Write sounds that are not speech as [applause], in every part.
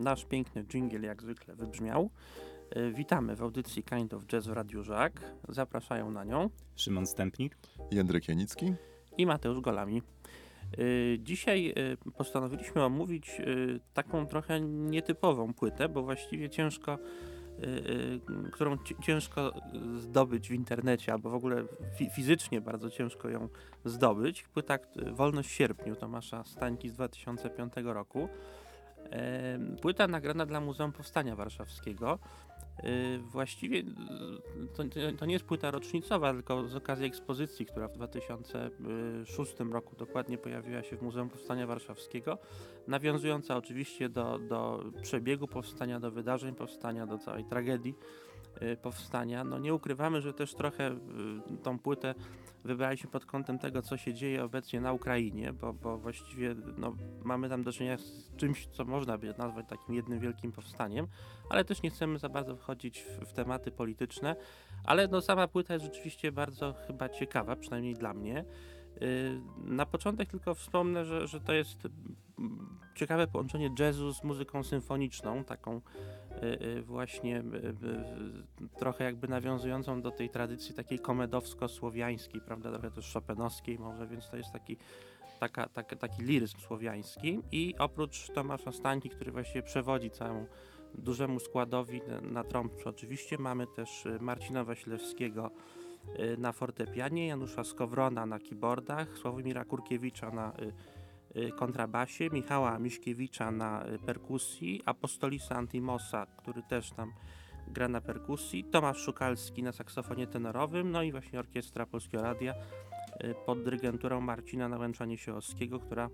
nasz piękny dżingiel jak zwykle wybrzmiał. Y, witamy w audycji Kind of Jazz w Radiu Żak. Zapraszają na nią Szymon Stępnik, Jędrek Janicki i Mateusz Golami. Y, dzisiaj y, postanowiliśmy omówić taką trochę nietypową płytę, bo właściwie ciężko, którą ci- ciężko zdobyć w internecie, albo w ogóle fi fizycznie bardzo ciężko ją zdobyć. Płyta Wolność w sierpniu Tomasza Stańki z 2005 roku. Płyta nagrana dla Muzeum Powstania Warszawskiego. Y, Właściwie y, to, to- nie jest płyta rocznicowa, tylko z okazji ekspozycji, która w 2006 roku dokładnie pojawiła się w Muzeum Powstania Warszawskiego, nawiązująca oczywiście do, do przebiegu powstania, do wydarzeń powstania, do całej tragedii powstania. No nie ukrywamy, że też trochę y, tą płytę wybraliśmy pod kątem tego, co się dzieje obecnie na Ukrainie, bo, bo właściwie no, mamy tam do czynienia z czymś, co można by nazwać takim jednym wielkim powstaniem, ale też nie chcemy za bardzo wchodzić w, w tematy polityczne, ale no, sama płyta jest rzeczywiście bardzo chyba ciekawa, przynajmniej dla mnie. Yy, Na początek tylko wspomnę, że, że to jest mm, ciekawe połączenie jazzu z muzyką symfoniczną, taką yy, yy, właśnie trochę jakby nawiązującą do tej tradycji takiej komedowsko-słowiańskiej, prawda, trochę też chopinowskiej może, więc to jest taki, taka, taka, taki liryzm słowiański. I oprócz Tomasza Stańki, który właściwie przewodzi całemu dużemu składowi na, na trąbce oczywiście, mamy też y, Marcina Waślewskiego y, na fortepianie, Janusza Skowrona na keyboardach, Sławomira Kurkiewicza na y, y, kontrabasie, Michała Miśkiewicza na y, perkusji, Apostolisa Antimosa, który też tam gra na perkusji, Tomasz Szukalski na saksofonie tenorowym, no i właśnie Orkiestra Polskiego Radia y, pod dyrygenturą Marcina Nałęcza-Niesiołowskiego, która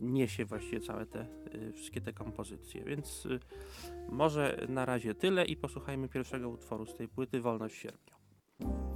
niesie właściwie całe te y, wszystkie te kompozycje. Więc y, może na razie tyle i posłuchajmy pierwszego utworu z tej płyty Wolność w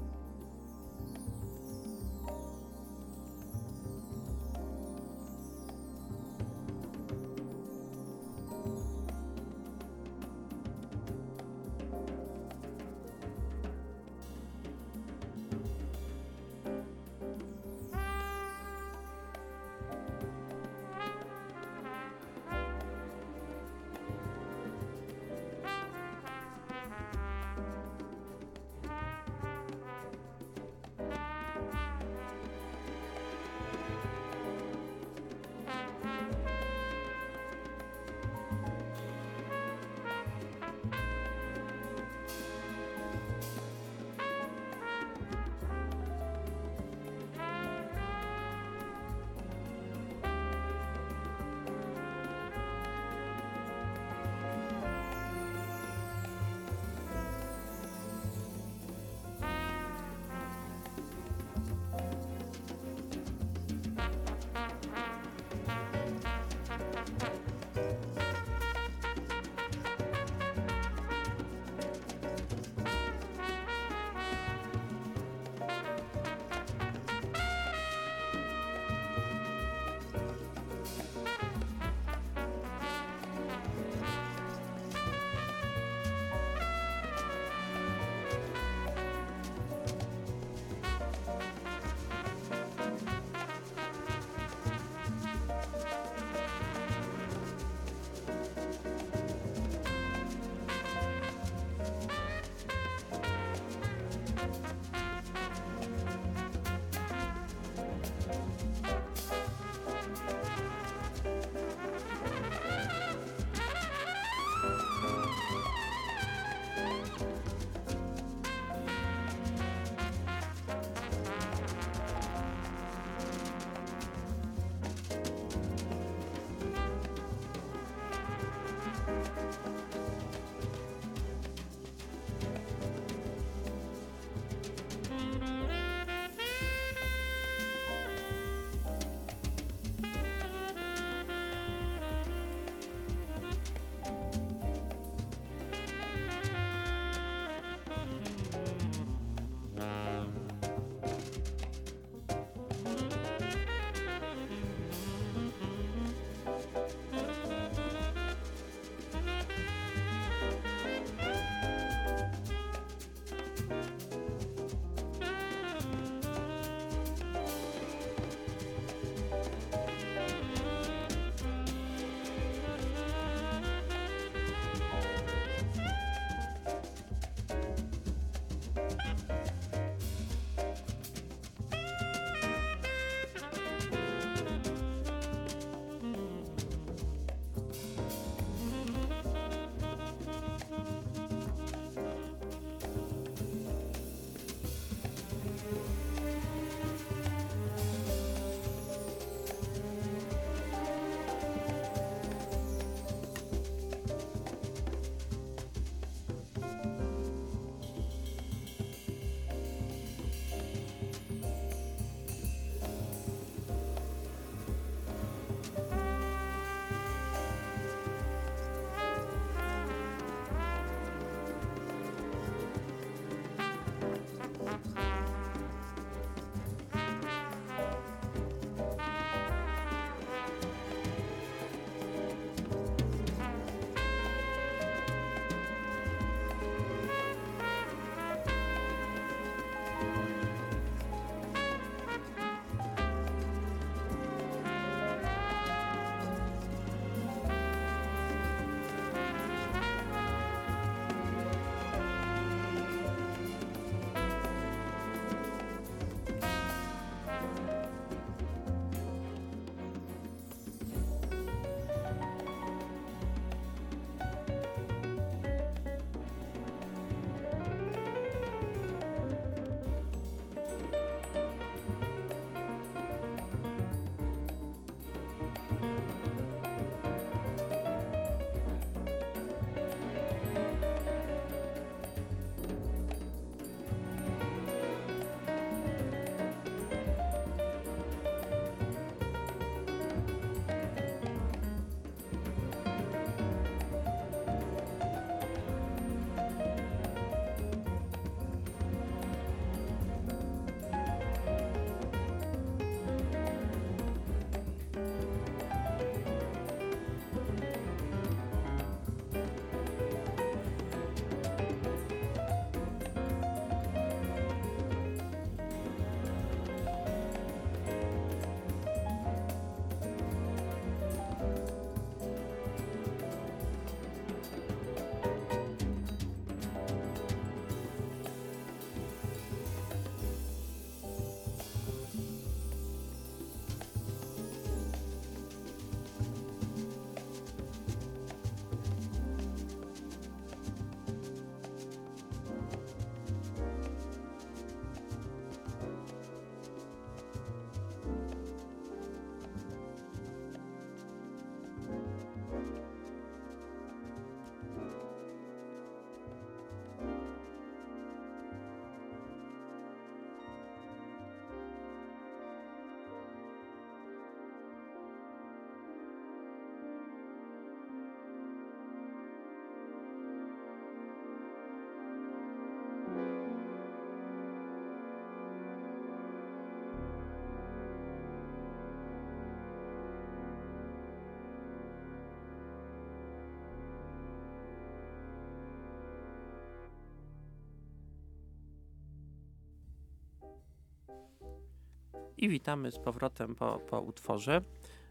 i witamy z powrotem po, po utworze.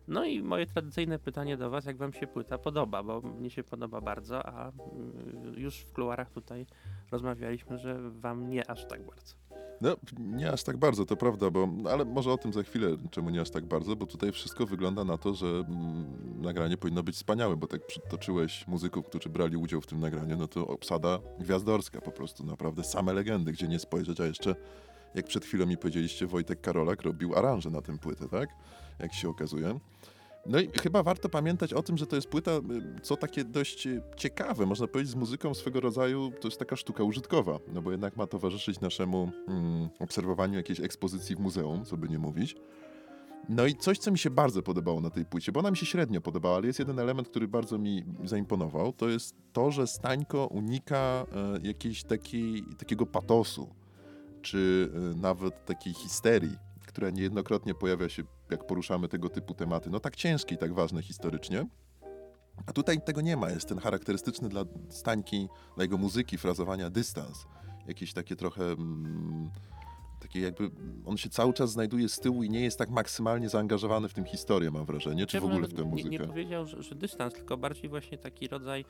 No i moje tradycyjne pytanie do Was, jak Wam się płyta podoba, bo mnie się podoba bardzo, a mm, już w kuluarach tutaj rozmawialiśmy, że Wam nie aż tak bardzo. No, nie aż tak bardzo, to prawda, bo, ale może o tym za chwilę, czemu nie aż tak bardzo, bo tutaj wszystko wygląda na to, że mm, nagranie powinno być wspaniałe, bo tak przytoczyłeś muzyków, którzy brali udział w tym nagraniu, no to obsada gwiazdorska po prostu, naprawdę same legendy, gdzie nie spojrzeć, a jeszcze, jak przed chwilą mi powiedzieliście, Wojtek Karolak robił aranże na tę płytę, tak? Jak się okazuje. No i chyba warto pamiętać o tym, że to jest płyta, y, co takie dość y, ciekawe, można powiedzieć, z muzyką swego rodzaju, to jest taka sztuka użytkowa, no bo jednak ma towarzyszyć naszemu mm, obserwowaniu jakiejś ekspozycji w muzeum, co by nie mówić. No i coś, co mi się bardzo podobało na tej płycie, bo ona mi się średnio podobała, ale jest jeden element, który bardzo mi zaimponował, to jest to, że Stańko unika e, jakiejś takiej, takiego patosu, czy e, nawet takiej histerii, która niejednokrotnie pojawia się, jak poruszamy tego typu tematy, no tak ciężkie i tak ważne historycznie. A tutaj tego nie ma. Jest ten charakterystyczny dla Stańki, dla jego muzyki, frazowania dystans. Jakieś takie trochę... Mm, takie jakby on się cały czas znajduje z tyłu i nie jest tak maksymalnie zaangażowany w tę historię, mam wrażenie, czy w ogóle w tę muzykę. Nie, nie powiedział, że, że, dystans, tylko bardziej właśnie taki rodzaj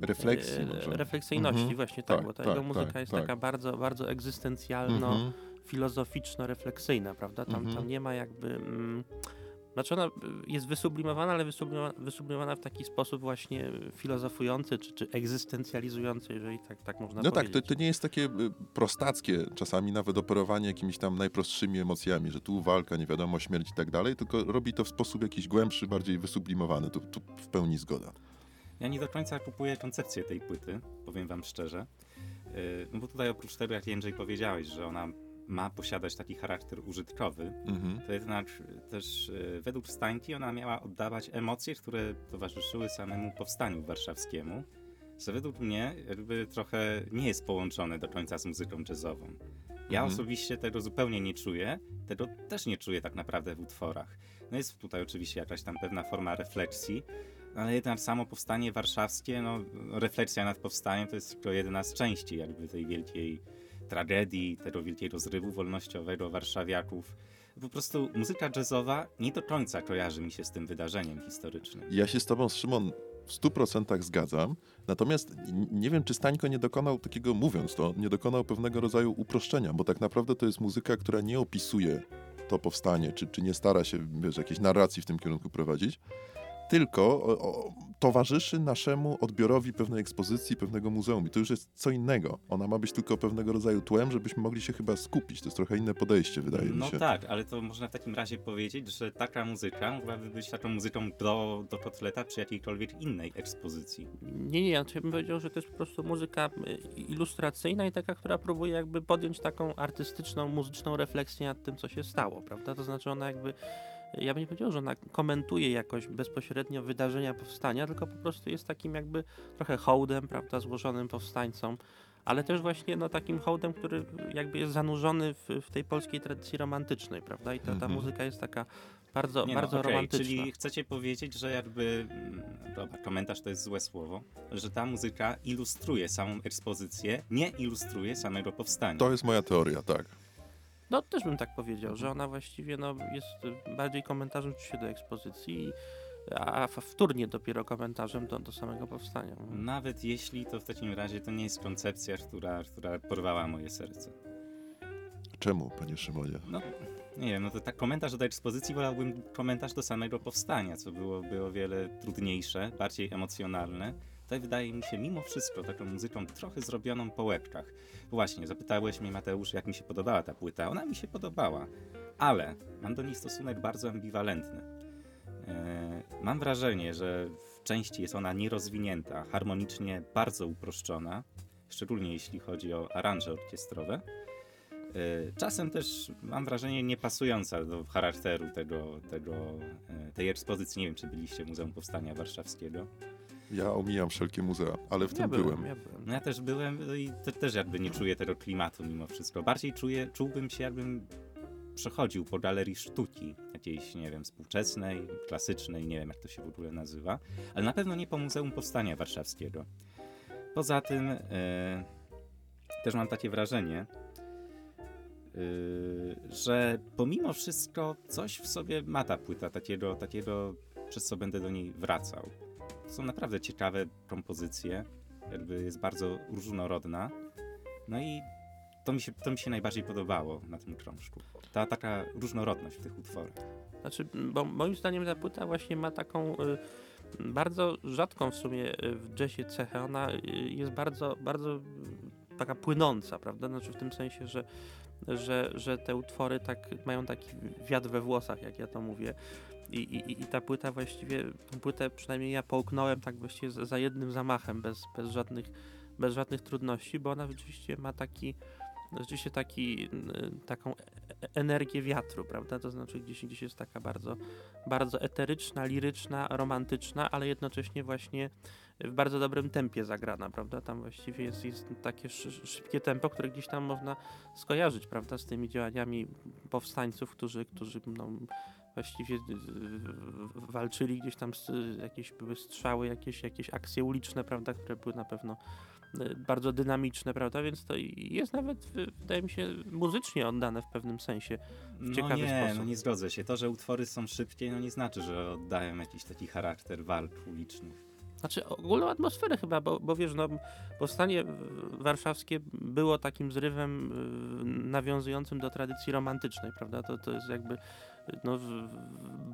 refleksji, e, refleksyjności, mm -hmm. właśnie tak, tak, bo ta tak, jego muzyka tak, jest taka tak. bardzo, bardzo egzystencjalno, mm -hmm filozoficzno-refleksyjna, prawda? Tam, mhm. tam nie ma jakby... Mm, znaczy ona jest wysublimowana, ale wysublimowana, wysublimowana w taki sposób właśnie filozofujący czy, czy egzystencjalizujący, jeżeli tak, tak można no powiedzieć. No tak, to, to nie jest takie y, prostackie czasami nawet operowanie jakimiś tam najprostszymi emocjami, że tu walka, nie wiadomo, śmierć i tak dalej, tylko robi to w sposób jakiś głębszy, bardziej wysublimowany. Tu, tu w pełni zgoda. Ja nie do końca kupuję koncepcję tej płyty, powiem wam szczerze. Y, no bo tutaj oprócz tego, jak Jędrzej powiedziałeś, że ona ma posiadać taki charakter użytkowy, mhm. to jednak też e, według Stańki ona miała oddawać emocje, które towarzyszyły samemu powstaniu warszawskiemu, co według mnie jakby trochę nie jest połączone do końca z muzyką jazzową. Ja mhm. osobiście tego zupełnie nie czuję, tego też nie czuję tak naprawdę w utworach. No jest tutaj oczywiście jakaś tam pewna forma refleksji, ale jednak samo powstanie warszawskie, no refleksja nad powstaniem to jest tylko jedna z części jakby tej wielkiej tragedii, tego wielkiego zrywu wolnościowego warszawiaków. Po prostu muzyka jazzowa nie do końca kojarzy mi się z tym wydarzeniem historycznym. Ja się z tobą, Szymon, w 100% zgadzam. Natomiast nie wiem, czy Stańko nie dokonał takiego, mówiąc to, nie dokonał pewnego rodzaju uproszczenia, bo tak naprawdę to jest muzyka, która nie opisuje to powstanie, czy, czy nie stara się, wiesz, jakiejś narracji w tym kierunku prowadzić, tylko o, o, towarzyszy naszemu odbiorowi pewnej ekspozycji, pewnego muzeum. I to już jest co innego. Ona ma być tylko pewnego rodzaju tłem, żebyśmy mogli się chyba skupić. To jest trochę inne podejście, wydaje no mi się. No tak, ale to można w takim razie powiedzieć, że taka muzyka mogłaby być taką muzyką do, do kotleta przy jakiejkolwiek innej ekspozycji. Nie, nie, ja bym powiedział, że to jest po prostu muzyka y, ilustracyjna i taka, która próbuje jakby podjąć taką artystyczną, muzyczną refleksję nad tym, co się stało, prawda? To znaczy ona jakby ja bym nie powiedział, że ona komentuje jakoś bezpośrednio wydarzenia powstania, tylko po prostu jest takim jakby trochę hołdem, prawda, złożonym powstańcom, ale też właśnie no, takim hołdem, który jakby jest zanurzony w, w tej polskiej tradycji romantycznej, prawda, i ta, ta mhm. muzyka jest taka bardzo, nie no, bardzo no, okay. romantyczna. Czyli chcecie powiedzieć, że jakby, mm, dobra, komentarz to jest złe słowo, że ta muzyka ilustruje samą ekspozycję, nie ilustruje samego powstania. To jest moja teoria, tak. No też bym tak powiedział, że ona właściwie no, jest bardziej komentarzem się do ekspozycji, a wtórnie dopiero komentarzem do, do samego powstania. Nawet jeśli to w takim razie to nie jest koncepcja, która, która porwała moje serce. Czemu, panie Szymonie? No, nie wiem, no to tak komentarz do ekspozycji wolałbym komentarz do samego powstania, co byłoby o wiele trudniejsze, bardziej emocjonalne. Tutaj wydaje mi się mimo wszystko taką muzyką trochę zrobioną po łebkach. Właśnie, zapytałeś mnie Mateusz, jak mi się podobała ta płyta. Ona mi się podobała, ale mam do niej stosunek bardzo ambiwalentny. E, mam wrażenie, że w części jest ona nierozwinięta, harmonicznie bardzo uproszczona, szczególnie jeśli chodzi o aranże orkiestrowe. E, czasem też mam wrażenie niepasująca do charakteru tego, tego, e, tej ekspozycji. Nie wiem, czy byliście w Muzeum Powstania Warszawskiego. Ja omijam wszelkie muzea, ale w tym byłem. byłem. Ja, byłem. No ja też byłem i te, też jakby nie czuję tego klimatu mimo wszystko. Bardziej czuję, czułbym się jakbym przechodził po galerii sztuki, jakiejś, nie wiem, współczesnej, klasycznej, nie wiem jak to się w ogóle nazywa, ale na pewno nie po Muzeum Powstania Warszawskiego. Poza tym e, też mam takie wrażenie, Yy, że pomimo wszystko coś w sobie ma ta płyta, takiego, takiego przez co będę do niej wracał. Są naprawdę ciekawe kompozycje, jakby jest bardzo różnorodna. No i to mi się, to mi się najbardziej podobało na tym krążku. Ta taka różnorodność w tych utworach. Znaczy, bo moim zdaniem ta płyta właśnie ma taką y, bardzo rzadką w sumie y, w jazzie cechę. Ona y, jest bardzo, bardzo y, taka płynąca, prawda? Znaczy w tym sensie, że, że, że te utwory tak mają taki wiatr we włosach, jak ja to mówię. I, i, I ta płyta właściwie, tą płytę przynajmniej ja połknąłem tak właściwie za, jednym zamachem, bez, bez, żadnych, bez żadnych trudności, bo ona rzeczywiście ma taki, rzeczywiście taki, taką e- energię wiatru, prawda? To znaczy gdzieś, gdzieś jest taka bardzo, bardzo eteryczna, liryczna, romantyczna, ale jednocześnie właśnie w bardzo dobrym tempie zagrana, prawda? Tam właściwie jest, jest takie szy- szybkie tempo, które gdzieś tam można skojarzyć, prawda? Z tymi działaniami powstańców, którzy, którzy no, właściwie y, walczyli gdzieś tam, z, jakieś były strzały, jakieś, jakieś akcje uliczne, prawda? Które były na pewno y, bardzo dynamiczne, prawda? Więc to jest nawet, w- wydaje mi się, muzycznie oddane w pewnym sensie. No ciekawy nie, sposób. no nie zgodzę się. To, że utwory są szybkie, no nie znaczy, że oddają jakiś taki charakter walk ulicznych. Znaczy ogólną atmosferę chyba, bo, bo wiesz, no, powstanie w- warszawskie było takim zrywem y, nawiązującym do tradycji romantycznej, prawda? To, to jest jakby no, w,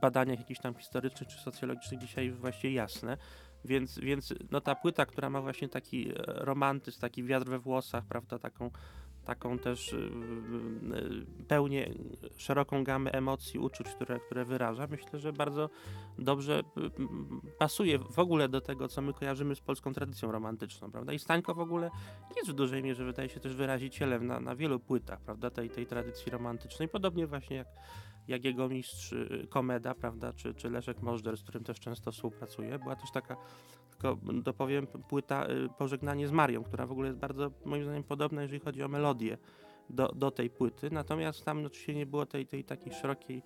badaniach jakichś tam historycznych czy socjologicznych dzisiaj właściwie jasne. Więc, więc no, ta płyta, która ma właśnie taki e, romantyzm, taki wiatr we włosach, prawda, taką, taką też y, y, pełnię szeroką gamę emocji, uczuć, które, które wyraża, myślę, że bardzo dobrze y, pasuje w ogóle do tego, co my kojarzymy z polską tradycją romantyczną, prawda? I Stańko w ogóle jest w dużej mierze, wydaje się, też wyrazicielem na, na wielu płytach, prawda, tej, tej tradycji romantycznej, podobnie właśnie jak, jak jego mistrz y, Komeda, prawda, czy, czy Leszek Możder, z którym też często współpracuje. Była też taka, tylko dopowiem, płyta y, Pożegnanie z Marią, która w ogóle jest bardzo, moim zdaniem, podobna, jeżeli chodzi o melodię do, do tej płyty, natomiast tam oczywiście nie było tej, tej takiej szerokiej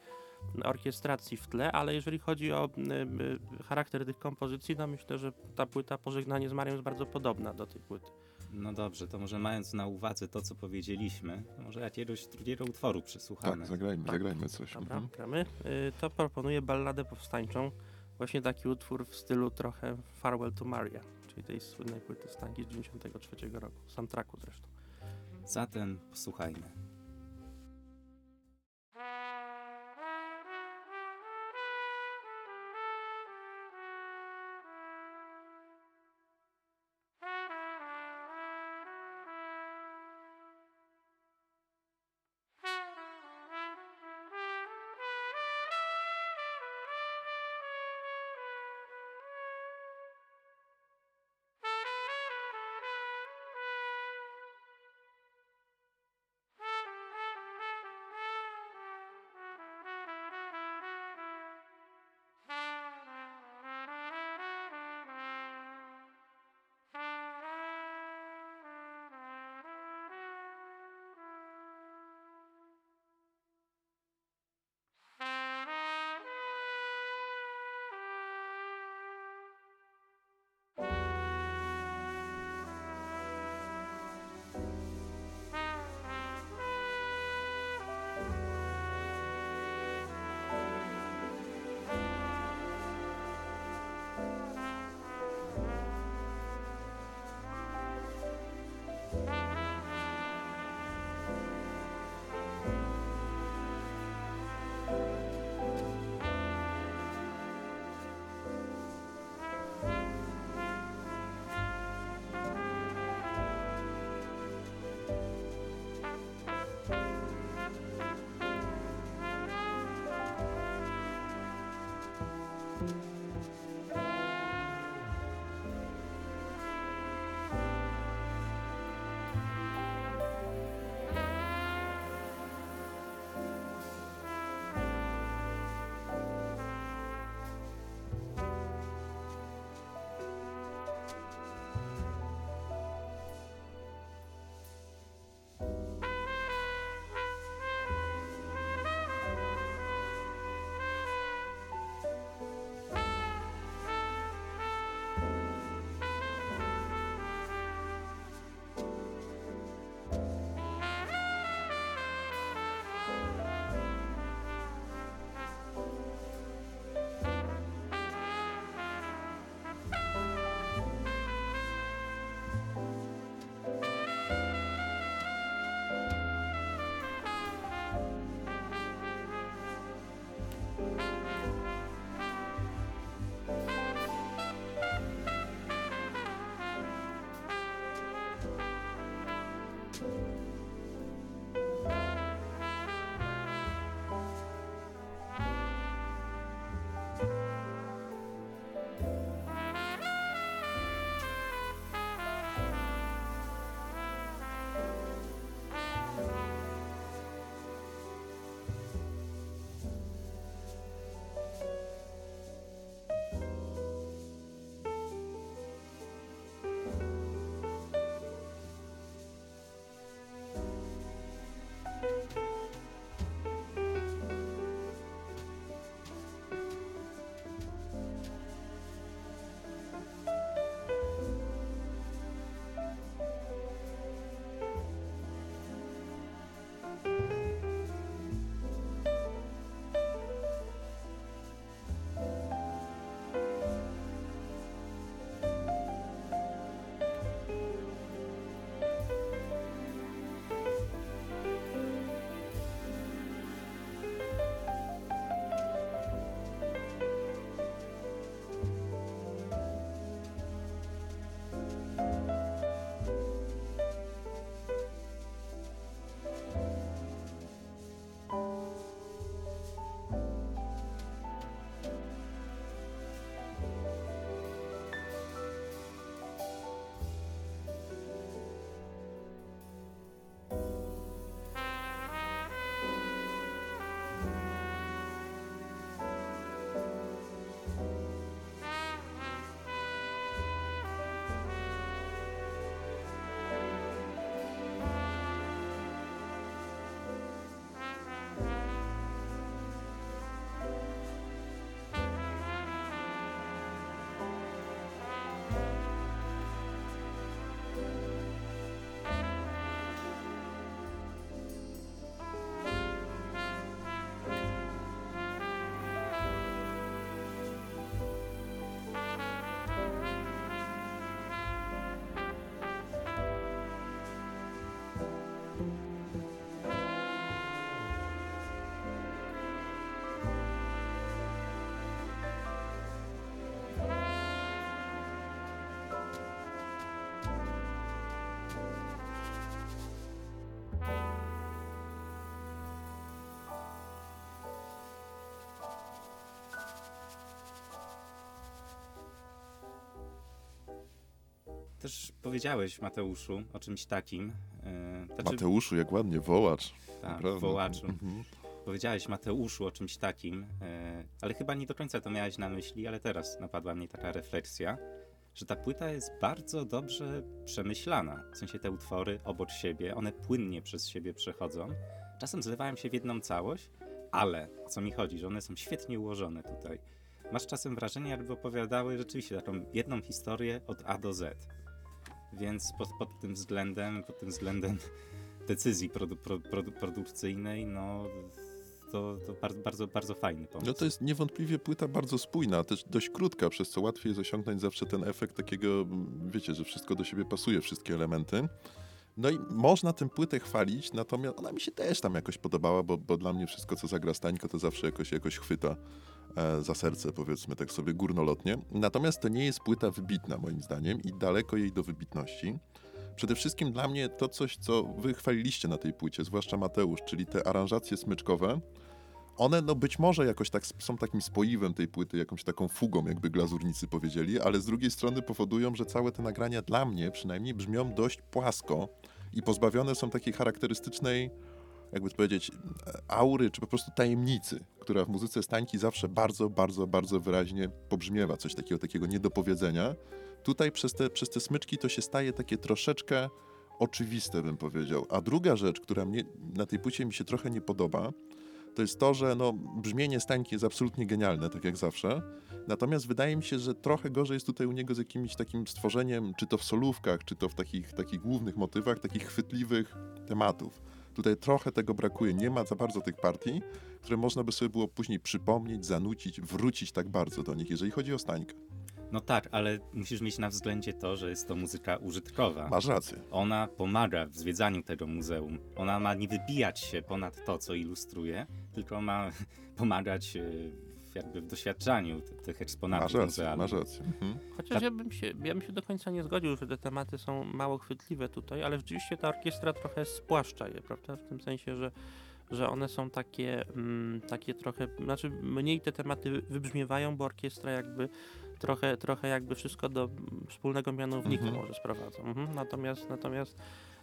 orkiestracji w tle, ale jeżeli chodzi o y, y, charakter tych kompozycji, to myślę, że ta płyta Pożegnanie z Marią jest bardzo podobna do tej płyty. No dobrze, to może mając na uwadze to, co powiedzieliśmy, to może jakiegoś drugiego utworu przysłuchamy. Tak, zagrajmy, Tak. zagrajmy coś. Dobra, Mhm. gramy. Y, To proponuję balladę powstańczą. Właśnie taki utwór w stylu trochę Farewell to Maria, czyli tej słynnej płyty Stanki z 93 roku, soundtracku zresztą. Zatem posłuchajmy. Też powiedziałeś, Mateuszu, o czymś takim. Yy, znaczy... Mateuszu, jak ładnie, wołacz. Tak, wołaczu. Mhm. Powiedziałeś, Mateuszu, o czymś takim, yy, ale chyba nie do końca to miałeś na myśli, ale teraz napadła mnie taka refleksja, że ta płyta jest bardzo dobrze przemyślana. W sensie te utwory obok siebie, one płynnie przez siebie przechodzą. Czasem zlewają się w jedną całość, ale o co mi chodzi, że one są świetnie ułożone tutaj. Masz czasem wrażenie, jakby opowiadały rzeczywiście taką jedną historię od A do Z. Więc pod, pod tym względem, pod tym względem [laughs] decyzji produ, produ, produkcyjnej, no to, to bardzo, bardzo, bardzo fajny pomysł. No to jest niewątpliwie płyta bardzo spójna, też dość krótka, przez co łatwiej jest osiągnąć zawsze ten efekt takiego, wiecie, że wszystko do siebie pasuje, wszystkie elementy. No i można tę płytę chwalić, natomiast ona mi się też tam jakoś podobała, bo, bo dla mnie wszystko, co zagra Stańko, to zawsze jakoś, jakoś chwyta za serce, powiedzmy tak sobie górnolotnie. Natomiast to nie jest płyta wybitna, moim zdaniem, i daleko jej do wybitności. Przede wszystkim dla mnie to coś, co wy chwaliliście na tej płycie, zwłaszcza Mateusz, czyli te aranżacje smyczkowe, one no być może jakoś tak są takim spoiwem tej płyty, jakąś taką fugą, jakby glazurnicy powiedzieli, ale z drugiej strony powodują, że całe te nagrania dla mnie przynajmniej brzmią dość płasko i pozbawione są takiej charakterystycznej, jakby to powiedzieć, aury, czy po prostu tajemnicy, która w muzyce Stańki zawsze bardzo, bardzo, bardzo wyraźnie pobrzmiewa, coś takiego, takiego niedopowiedzenia. Tutaj przez te, przez te smyczki to się staje takie troszeczkę oczywiste, bym powiedział. A druga rzecz, która mnie na tej płycie mi się trochę nie podoba, to jest to, że no, brzmienie Stańki jest absolutnie genialne, tak jak zawsze. Natomiast wydaje mi się, że trochę gorzej jest tutaj u niego z jakimś takim stworzeniem, czy to w solówkach, czy to w takich, takich głównych motywach, takich chwytliwych tematów. Tutaj trochę tego brakuje. Nie ma za bardzo tych partii, które można by sobie było później przypomnieć, zanucić, wrócić tak bardzo do nich, jeżeli chodzi o Stańkę. No tak, ale musisz mieć na względzie to, że jest to muzyka użytkowa. Masz rację. Ona pomaga w zwiedzaniu tego muzeum. Ona ma nie wybijać się ponad to, co ilustruje, tylko ma [laughs] pomagać jakby w doświadczaniu tych eksponatów masz rację, Masz rację. Mhm. Chociaż tak. ja, bym się, ja bym się do końca nie zgodził, że te tematy są mało chwytliwe tutaj, ale rzeczywiście ta orkiestra trochę spłaszcza je, prawda? W tym sensie, że że one są takie, mm, takie trochę, znaczy mniej te tematy wybrzmiewają, bo orkiestra jakby trochę, trochę jakby wszystko do wspólnego mianownika mhm. może sprowadza. Mhm. Natomiast, natomiast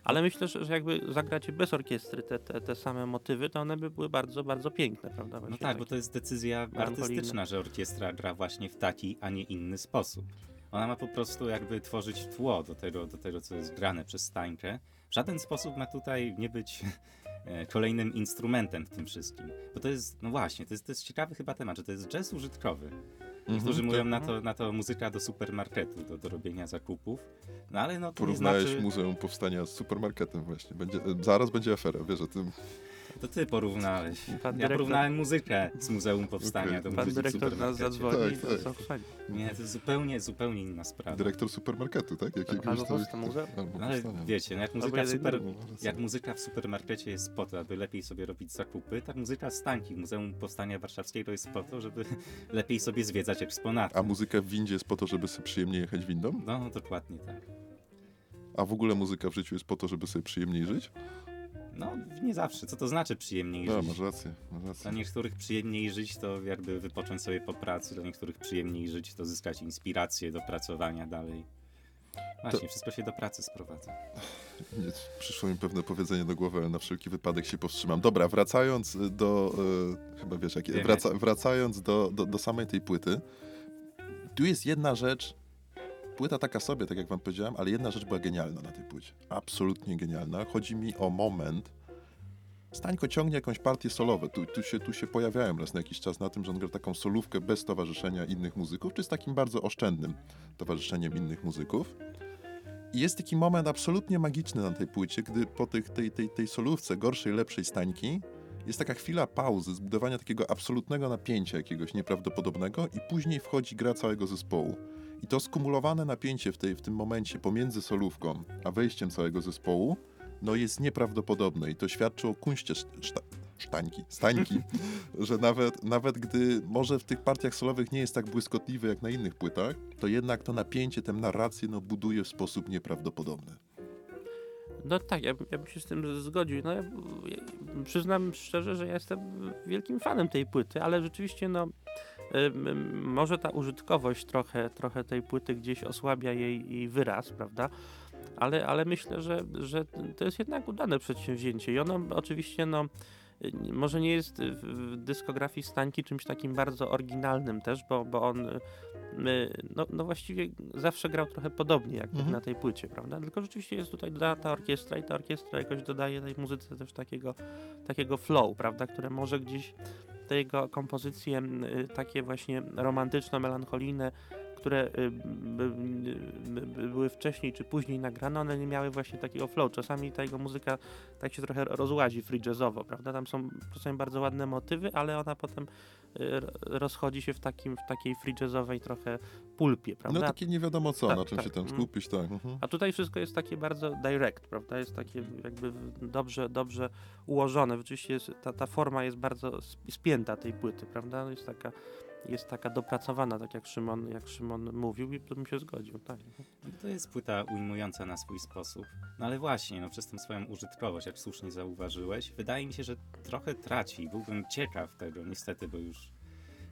ale myślę, że, jakby zagrać bez orkiestry te, te, te same motywy, to one by były bardzo, bardzo piękne, prawda? Właśnie no tak, bo to jest decyzja artystyczna, że orkiestra gra właśnie w taki, a nie inny sposób. Ona ma po prostu jakby tworzyć tło do tego, do tego co jest grane przez stańkę. W żaden sposób ma tutaj nie być [laughs] e, kolejnym instrumentem w tym wszystkim. Bo to jest, no właśnie, to jest, to jest ciekawy chyba temat, że to jest jazz użytkowy. Niektórzy mm -hmm, mówią na to, na to muzyka do supermarketu, do, do robienia zakupów. No ale no to Porównałeś znaczy... Muzeum Powstania z supermarketem właśnie. Będzie, zaraz będzie afera, wiesz o tym. To ty porównałeś. Pan ja porównałem muzykę z Muzeum Powstania okay. do Pan dyrektor nas zadzwoni tak, tak. Nie, to jest zupełnie, zupełnie inna sprawa. Dyrektor supermarketu, tak? Jakiegoś albo to... muzeum. No, ale wiecie, no jak muzyka, w super, jak muzyka w supermarkecie jest po to, aby lepiej sobie robić zakupy, tak muzyka z Stańki Muzeum Powstania Warszawskiego jest po to, żeby [laughs] lepiej sobie zwiedzać eksponaty. A muzyka w windzie jest po to, żeby sobie przyjemnie jechać windą? No, dokładnie tak. A w ogóle muzyka w życiu jest po to, żeby sobie przyjemniej żyć? No, nie zawsze. Co to znaczy przyjemniej no, żyć? masz rację, masz rację. Dla niektórych przyjemniej żyć to jakby wypocząć sobie po pracy, dla niektórych przyjemniej żyć to zyskać inspirację do pracowania dalej. Właśnie, to... wszystko się do pracy sprowadza. Nie, przyszło mi pewne powiedzenie do głowy, ale na wszelki wypadek się powstrzymam. Dobra, wracając do, e, chyba wiesz jakie, wraca, wracając do, do, do samej tej płyty, tu jest jedna rzecz, Płyta taka sobie, tak jak wam powiedziałem, ale jedna rzecz była genialna na tej płycie. Absolutnie genialna. Chodzi mi o moment. Stańko ciągnie jakąś partię solowe. Tu, tu, się, tu się pojawiałem raz na jakiś czas na tym, że on gra taką solówkę bez towarzyszenia innych muzyków, czy z takim bardzo oszczędnym towarzyszeniem innych muzyków. I jest taki moment absolutnie magiczny na tej płycie, gdy po tych, tej, tej, tej solówce gorszej, lepszej Stańki jest taka chwila pauzy, zbudowania takiego absolutnego napięcia jakiegoś nieprawdopodobnego i później wchodzi gra całego zespołu. I to skumulowane napięcie w, tej, w tym momencie pomiędzy solówką a wejściem całego zespołu no jest nieprawdopodobne i to świadczy o kunście szta sztańki, stańki, [laughs] że nawet, nawet gdy może w tych partiach solowych nie jest tak błyskotliwy jak na innych płytach, to jednak to napięcie, tę narrację no, buduje w sposób nieprawdopodobny. No tak, ja, ja bym się z tym zgodził. No, ja, ja, przyznam szczerze, że ja jestem wielkim fanem tej płyty, ale rzeczywiście no może ta użytkowość trochę, trochę tej płyty gdzieś osłabia jej, jej wyraz, prawda? Ale, ale myślę, że, że to jest jednak udane przedsięwzięcie i ono oczywiście no, może nie jest w dyskografii Stańki czymś takim bardzo oryginalnym też, bo, bo on no, no właściwie zawsze grał trochę podobnie jak mhm. na tej płycie, prawda? Tylko rzeczywiście jest tutaj dodana ta orkiestra i ta orkiestra jakoś dodaje tej muzyce też takiego, takiego flow, prawda? Które może gdzieś te jego kompozycje takie właśnie romantyczno-melancholijne które y, były wcześniej czy później nagrane, one nie miały właśnie takiego flow. Czasami ta jego muzyka tak się trochę rozłazi free jazzowo, prawda? Tam są czasami bardzo ładne motywy, ale ona potem y, rozchodzi się w, takim, w takiej free jazzowej trochę pulpie, prawda? No takie nie wiadomo co, tak, na czym tak. się tam mhm. skupić, tak. Mhm. A tutaj wszystko jest takie bardzo direct, prawda? Jest takie jakby dobrze, dobrze ułożone. Oczywiście jest, ta, ta forma jest bardzo spięta tej płyty, prawda? Jest taka jest taka dopracowana, tak jak Szymon, jak Szymon mówił i bym się zgodził. Tak. To jest płyta ujmująca na swój sposób. No ale właśnie, no, przez tę swoją użytkowość, jak słusznie zauważyłeś, wydaje mi się, że trochę traci. Byłbym ciekaw tego, niestety, bo już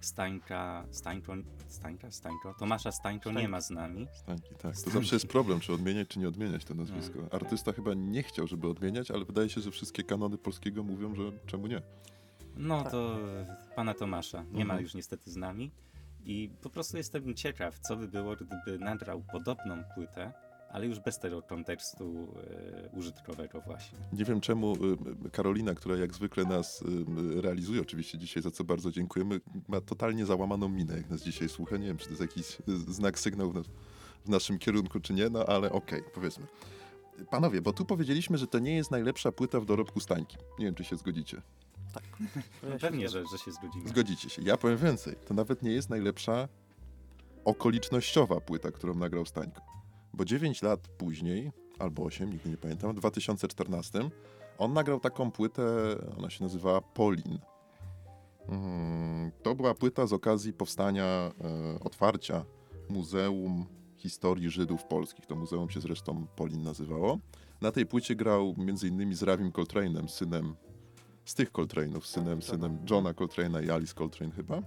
Stańka, Stańczo, Stańka, Stańczo, Tomasza Stańczo nie ma z nami. Stańki, tak. To zawsze jest problem, czy odmieniać, czy nie odmieniać to nazwisko. No. Artysta chyba nie chciał, żeby odmieniać, ale wydaje się, że wszystkie kanony polskiego mówią, że czemu nie. No tak. to pana Tomasza nie mhm. ma już niestety z nami. I po prostu jestem ciekaw, co by było, gdyby nagrał podobną płytę, ale już bez tego kontekstu e, użytkowego właśnie. Nie wiem czemu e, Karolina, która jak zwykle nas e, realizuje, oczywiście dzisiaj za co bardzo dziękujemy, ma totalnie załamaną minę, jak nas dzisiaj słucha. Nie wiem, czy to jest jakiś znak, sygnał w, nas, w naszym kierunku, czy nie, no ale okej, okay, powiedzmy. Panowie, bo tu powiedzieliśmy, że to nie jest najlepsza płyta w dorobku Stańki. Nie wiem, czy się zgodzicie. Tak. [laughs] No pewnie, że, że się zgodzimy. Zgodzicie się. Ja powiem więcej. To nawet nie jest najlepsza okolicznościowa płyta, którą nagrał Stańko. Bo 9 lat później, albo 8, nigdy nie pamiętam, w 2014 on nagrał taką płytę, ona się nazywa Polin. Mm, to była płyta z okazji powstania, e, otwarcia Muzeum Historii Żydów Polskich. To muzeum się zresztą Polin nazywało. Na tej płycie grał m.in. z Ravim Coltrane'em, synem z tych Coltrane'ów, synem, synem Johna Coltrane'a i Alice Coltrane chyba.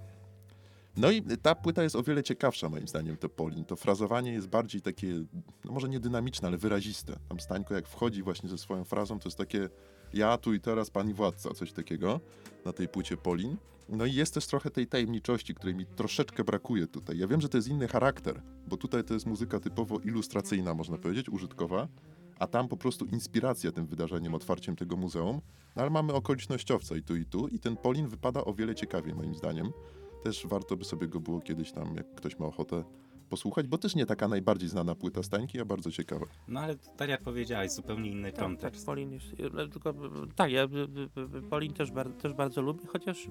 No i ta płyta jest o wiele ciekawsza moim zdaniem, to Polin. To frazowanie jest bardziej takie, no może nie dynamiczne, ale wyraziste. Tam Stańko jak wchodzi właśnie ze swoją frazą, to jest takie ja tu i teraz pani władca, coś takiego na tej płycie Polin. No i jest też trochę tej tajemniczości, której mi troszeczkę brakuje tutaj. Ja wiem, że to jest inny charakter, bo tutaj to jest muzyka typowo ilustracyjna, można powiedzieć, użytkowa, a tam po prostu inspiracja tym wydarzeniem, otwarciem tego muzeum. No ale mamy okolicznościowca i tu, i tu, i ten Polin wypada o wiele ciekawiej, moim zdaniem. Też warto by sobie go było kiedyś tam, jak ktoś ma ochotę, posłuchać, bo też nie taka najbardziej znana płyta Stańki, a bardzo ciekawa. No ale tak jak powiedziałeś, zupełnie inny tak, kontekst. Tak, Polin jest, tylko, tak, ja Polin też, też bardzo lubię, chociaż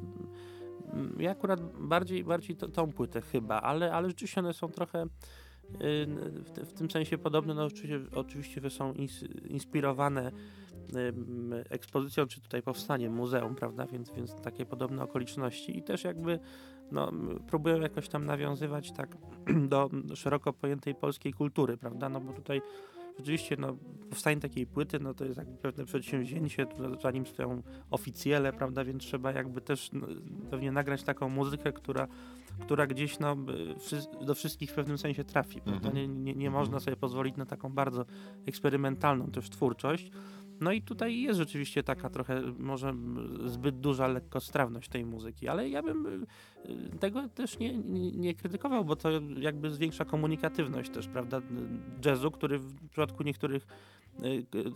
ja akurat bardziej, bardziej tą płytę chyba, ale, ale rzeczywiście one są trochę w, tym sensie podobne, no oczywiście, oczywiście są inspirowane ekspozycją, czy tutaj powstaniem muzeum, prawda, więc, więc takie podobne okoliczności i też jakby no, próbują jakoś tam nawiązywać tak [clears throat] do szeroko pojętej polskiej kultury, prawda, no bo tutaj Rzeczywiście, no, powstanie takiej płyty, no to jest jakby pewne przedsięwzięcie, zanim stoją oficjele, prawda, więc trzeba jakby też no, pewnie nagrać taką muzykę, która, która gdzieś no, do wszystkich w pewnym sensie trafi, prawda? Mhm. Nie, nie, nie można sobie pozwolić na taką bardzo eksperymentalną też twórczość. No i tutaj jest rzeczywiście taka trochę może zbyt duża lekkostrawność tej muzyki, ale ja bym y, tego też nie, nie, krytykował, bo to jakby zwiększa komunikatywność też, prawda, jazzu, który w przypadku niektórych Y,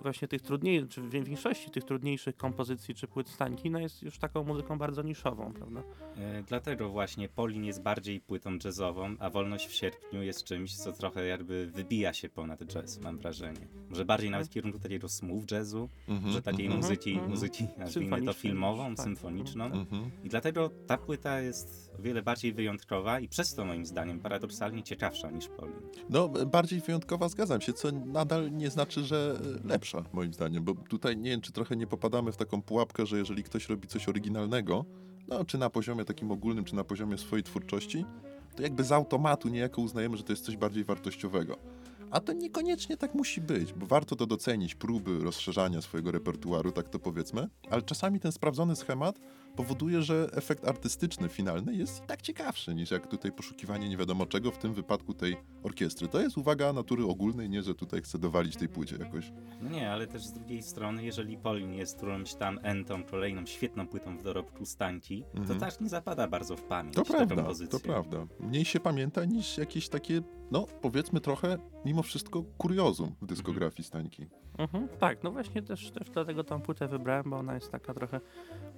właśnie tych trudniejszych, czy w większości tych trudniejszych kompozycji czy płyt Stańki, no jest już taką muzyką bardzo niszową, prawda? E, dlatego właśnie Polin jest bardziej płytą jazzową, a Wolność w sierpniu jest czymś, co trochę jakby wybija się ponad jazz, mam wrażenie. Może bardziej nawet w kierunku takiego smooth jazzu, mm -hmm, że takiej mm -hmm, muzyki, mm -hmm. muzyki nazwijmy to filmową, tak. symfoniczną. Mhm. I dlatego ta płyta jest o wiele bardziej wyjątkowa i przez to moim zdaniem paradoksalnie ciekawsza niż Polin. No, bardziej wyjątkowa, zgadzam się, co nadal nie znaczy, że lepsza, moim zdaniem, bo tutaj nie wiem, czy trochę nie popadamy w taką pułapkę, że jeżeli ktoś robi coś oryginalnego, no czy na poziomie takim ogólnym, czy na poziomie swojej twórczości, to jakby z automatu niejako uznajemy, że to jest coś bardziej wartościowego. A to niekoniecznie tak musi być, bo warto to docenić, próby rozszerzania swojego repertuaru, tak to powiedzmy, ale czasami ten sprawdzony schemat powoduje, że efekt artystyczny finalny jest i tak ciekawszy niż jak tutaj poszukiwanie nie wiadomo czego, w tym wypadku tej orkiestry. To jest uwaga natury ogólnej, nie że tutaj chcę dowalić tej płycie jakoś. No nie, ale też z drugiej strony, jeżeli Polin jest którąś tam entą, kolejną świetną płytą w dorobku Stanci, Mhm. to też nie zapada bardzo w pamięć To prawda, to prawda. Mniej się pamięta niż jakieś takie, no powiedzmy trochę, mimo wszystko, kuriozum w dyskografii Stańki. Mhm, tak, no właśnie też, też dlatego tą płytę wybrałem, bo ona jest taka trochę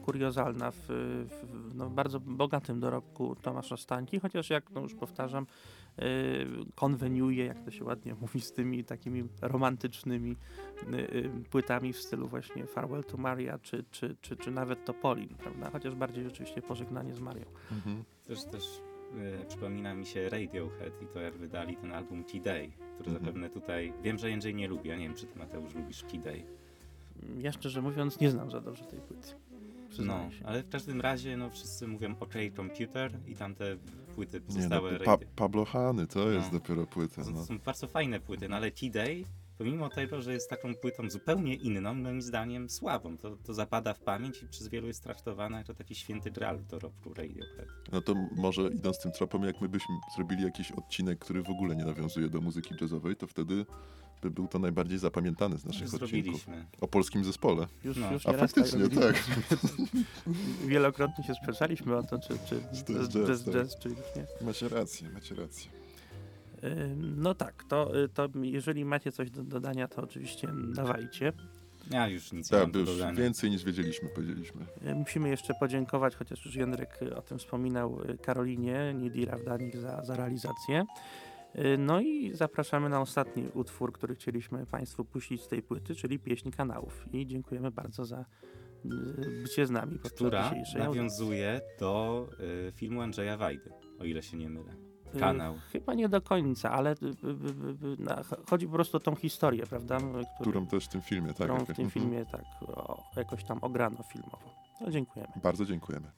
kuriozalna w, w no, bardzo bogatym dorobku Tomasza Stańki, chociaż jak no już powtarzam, yy, konweniuje, jak to się ładnie mówi, z tymi takimi romantycznymi yy, yy, płytami w stylu właśnie Farewell to Maria, czy, czy, czy, czy nawet Topolin, prawda? Chociaż bardziej rzeczywiście pożegnanie z Marią. Mhm. Też, też przypomina mi się Radiohead i to jak wydali ten album T-Day, który Mhm. zapewne tutaj, wiem, że Jędrzej nie lubi, ja nie wiem, czy ty Mateusz lubisz T-Day. Ja szczerze mówiąc nie znam za dobrze tej płyty. No, się. ale w każdym razie, no wszyscy mówią OK Computer i tamte płyty Nie, no, pozostałe pa, Pablo Hany, to jest No. dopiero płyta. To No. są bardzo fajne płyty, no ale T-Day, pomimo tego, że jest taką płytą zupełnie inną, moim zdaniem słabą, to, to zapada w pamięć i przez wielu jest traktowana jako taki święty graal w dorobku Radiohead. no to może idąc tym tropem, jak my byśmy zrobili jakiś odcinek, który w ogóle nie nawiązuje do muzyki jazzowej, to wtedy by był to najbardziej zapamiętany z naszych odcinków. O polskim zespole. Już, no. już A nieraz faktycznie, tak. Wielokrotnie się sprzeczaliśmy o to, czy, czy Czy to jest jazz, jazz, tak. jazz, czy już nie. Macie rację, macie rację. No tak, to, y, to jeżeli macie coś do dodania, to oczywiście dawajcie. Ja już nic nie Tak, mam by do już dodania. więcej niż wiedzieliśmy, powiedzieliśmy. Y, Musimy jeszcze podziękować, chociaż już Jędrek y, o tym wspominał, Karolinie Nidira Wdanik za, za realizację. Y, No i zapraszamy na ostatni utwór, który chcieliśmy Państwu puścić z tej płyty, czyli pieśń kanałów. I dziękujemy bardzo za y, bycie z nami podczas która nawiązuje do y, filmu Andrzeja Wajdy, o ile się nie mylę. Y, Kanał. Chyba nie do końca, ale na- chodzi po prostu o tą historię, prawda? Który- Którą też w tym filmie, tak? którą w tym Mhm. filmie tak o, jakoś tam ograno filmowo. No dziękujemy. Bardzo dziękujemy.